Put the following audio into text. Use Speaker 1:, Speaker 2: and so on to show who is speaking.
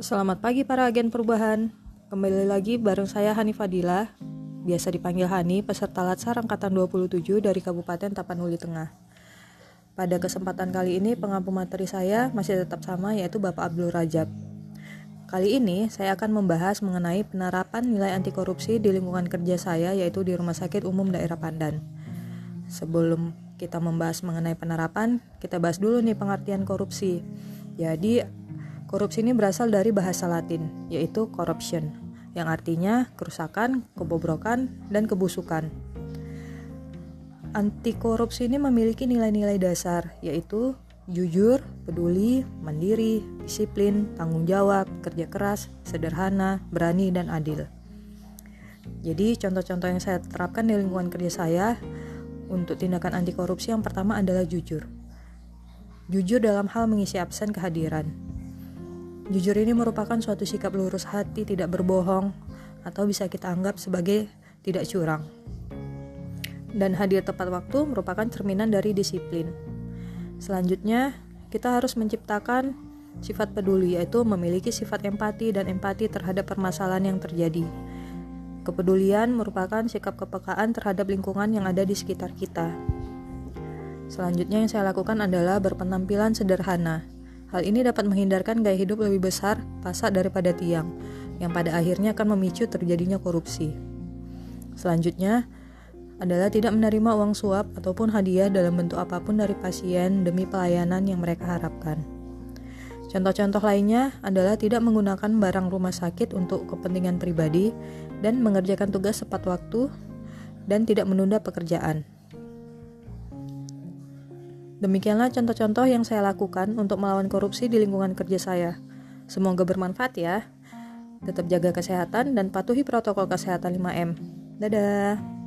Speaker 1: Selamat pagi para agen perubahan. Kembali lagi bareng saya Hani Fadila, biasa dipanggil Hani, peserta Latsar angkatan 27 dari Kabupaten Tapanuli Tengah. Pada kesempatan kali ini pengampu materi saya masih tetap sama yaitu Bapak Abdul Rajab. Kali ini saya akan membahas mengenai penerapan nilai anti korupsi di lingkungan kerja saya yaitu di Rumah Sakit Umum Daerah Pandan. Sebelum kita membahas mengenai penerapan, kita bahas dulu nih pengertian korupsi. Jadi Korupsi ini berasal dari bahasa Latin, yaitu corruption, yang artinya kerusakan, kebobrokan, dan kebusukan. Anti korupsi ini memiliki nilai-nilai dasar, yaitu jujur, peduli, mandiri, disiplin, tanggung jawab, kerja keras, sederhana, berani, dan adil. Jadi, contoh-contoh yang saya terapkan di lingkungan kerja saya untuk tindakan anti korupsi yang pertama adalah jujur. Jujur dalam hal mengisi absen kehadiran, Jujur ini merupakan suatu sikap lurus hati tidak berbohong atau bisa kita anggap sebagai tidak curang. Dan hadir tepat waktu merupakan cerminan dari disiplin. Selanjutnya, kita harus menciptakan sifat peduli yaitu memiliki sifat empati dan empati terhadap permasalahan yang terjadi. Kepedulian merupakan sikap kepekaan terhadap lingkungan yang ada di sekitar kita. Selanjutnya yang saya lakukan adalah berpenampilan sederhana, Hal ini dapat menghindarkan gaya hidup lebih besar pasak daripada tiang, yang pada akhirnya akan memicu terjadinya korupsi. Selanjutnya adalah tidak menerima uang suap ataupun hadiah dalam bentuk apa pun dari pasien demi pelayanan yang mereka harapkan. Contoh-contoh lainnya adalah tidak menggunakan barang rumah sakit untuk kepentingan pribadi dan mengerjakan tugas tepat waktu dan tidak menunda pekerjaan. Demikianlah contoh-contoh yang saya lakukan untuk melawan korupsi di lingkungan kerja saya. Semoga bermanfaat ya. Tetap jaga kesehatan dan patuhi protokol kesehatan 5M. Dadah.